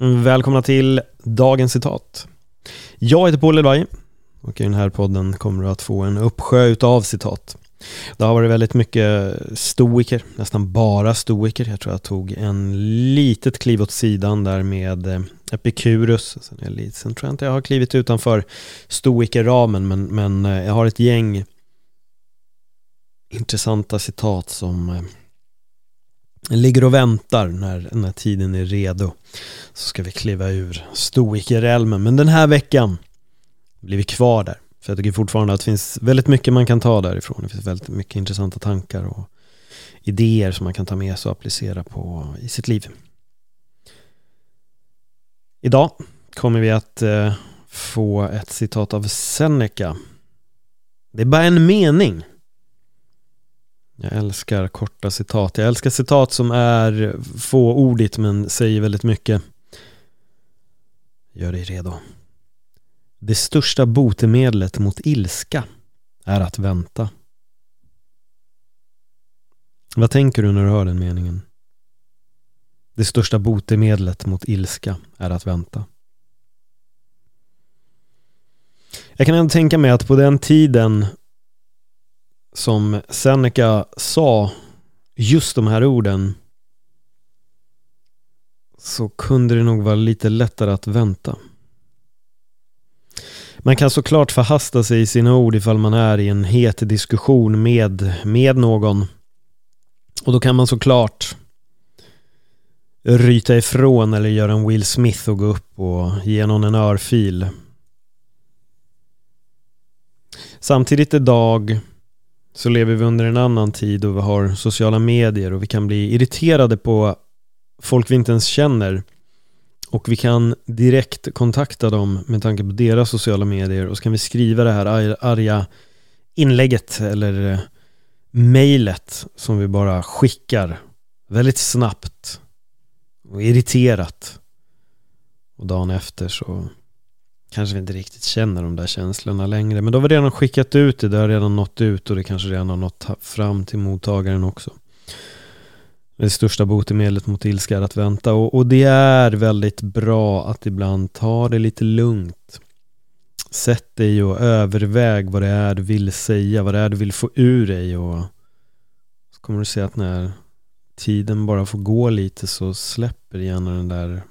Mm, välkomna till dagens citat. Jag heter Paul Edberg och i den här podden kommer du att få en uppsjö av citat. Det har varit väldigt mycket stoiker, nästan bara stoiker. Jag tror jag tog en litet kliv åt sidan där med eh, Epikurus. Sen, är lite, sen tror jag inte jag har klivit utanför stoikerramen men, men eh, jag har ett gäng intressanta citat som eh, ligger och väntar när, när tiden är redo. Så ska vi kliva ur stoikerälmen. Men den här veckan blir vi kvar där. För jag tycker fortfarande att det finns väldigt mycket man kan ta därifrån. Det finns väldigt mycket intressanta tankar och idéer som man kan ta med sig och applicera på i sitt liv. Idag kommer vi att eh, få ett citat av Seneca. Det är bara en mening jag älskar korta citat. Jag älskar citat som är fåordigt men säger väldigt mycket. Gör dig redo. Det största botemedlet mot ilska är att vänta. Vad tänker du när du hör den meningen? Det största botemedlet mot ilska är att vänta. Jag kan ändå tänka mig att på den tiden som Seneca sa just de här orden så kunde det nog vara lite lättare att vänta. Man kan såklart förhasta sig i sina ord ifall man är i en het diskussion med, med någon. Och då kan man såklart ryta ifrån eller göra en Will Smith och gå upp och ge någon en örfil. Samtidigt idag så lever vi under en annan tid och vi har sociala medier och vi kan bli irriterade på folk vi inte ens känner. Och vi kan direkt kontakta dem med tanke på deras sociala medier och så kan vi skriva det här arga inlägget eller eh, mejlet som vi bara skickar väldigt snabbt och irriterat. Och dagen efter så kanske vi inte riktigt känner de där känslorna längre. Men då har vi redan skickat ut det, det har redan nått ut och det kanske redan har nått fram till mottagaren också. Det största botemedlet mot ilska är att vänta och, och det är väldigt bra att ibland ta det lite lugnt. Sätt dig och överväg vad det är du vill säga, vad det är du vill få ur dig och så kommer du se att när tiden bara får gå lite så släpper gärna den där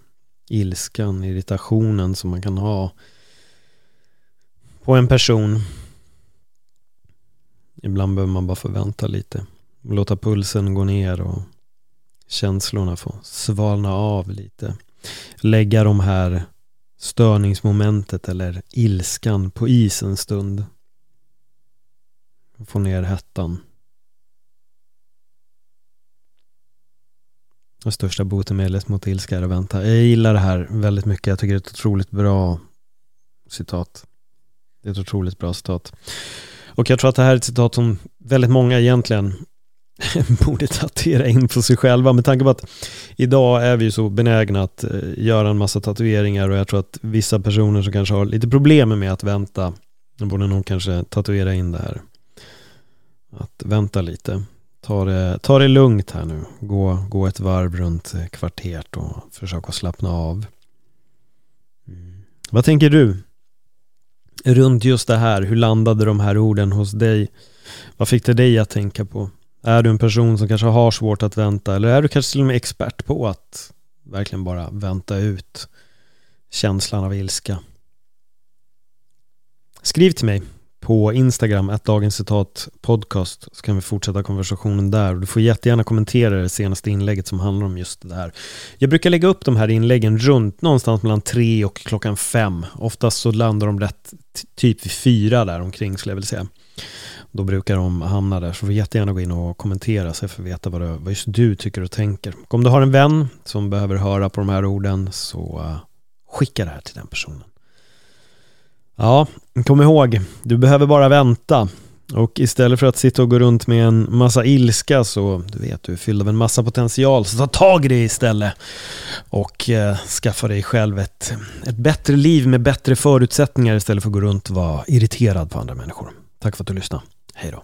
ilskan, irritationen som man kan ha på en person. Ibland behöver man bara förvänta lite. Låta pulsen gå ner och känslorna få svalna av lite. Lägga de här störningsmomentet eller ilskan på is en stund. Få ner hettan. Det största botemedlet mot ilska är att vänta. Jag gillar det här väldigt mycket. Jag tycker det är ett otroligt bra citat. Det är ett otroligt bra citat. Och jag tror att det här är ett citat som väldigt många egentligen borde tatuera in på sig själva med tanke på att idag är vi så benägna att eh, göra en massa tatueringar och jag tror att vissa personer som kanske har lite problem med att vänta borde nog kanske tatuera in det här. Att vänta lite. Ta det, ta det lugnt här nu. Gå, gå ett varv runt eh, kvarteret och försök att slappna av. Mm. Vad tänker du? runt just det här. Hur landade de här orden hos dig? Vad fick det dig att tänka på? Är du en person som kanske har svårt att vänta eller är du kanske till och med expert på att verkligen bara vänta ut känslan av ilska? Skriv till mig på Instagram, att dagens citat podcast, så kan vi fortsätta konversationen där. Du får jättegärna kommentera det senaste inlägget som handlar om just det här. Jag brukar lägga upp de här inläggen runt någonstans mellan tre och klockan fem. Oftast så landar de rätt typ vid fyra där omkring skulle jag vilja säga. Då brukar de hamna där, så du får jättegärna gå in och kommentera så jag får veta vad, det, vad just du tycker och tänker. Om du har en vän som behöver höra på de här orden så eh, skicka det här till den personen. Ja, kom ihåg, du behöver bara vänta. Och istället för att sitta och gå runt med en massa ilska så, du vet, du är fylld av en massa potential, så ta tag i det istället. Och eh, skaffa dig själv ett, ett bättre liv med bättre förutsättningar istället för att gå runt och vara irriterad på andra människor. Tack för att du lyssnade. Hej då.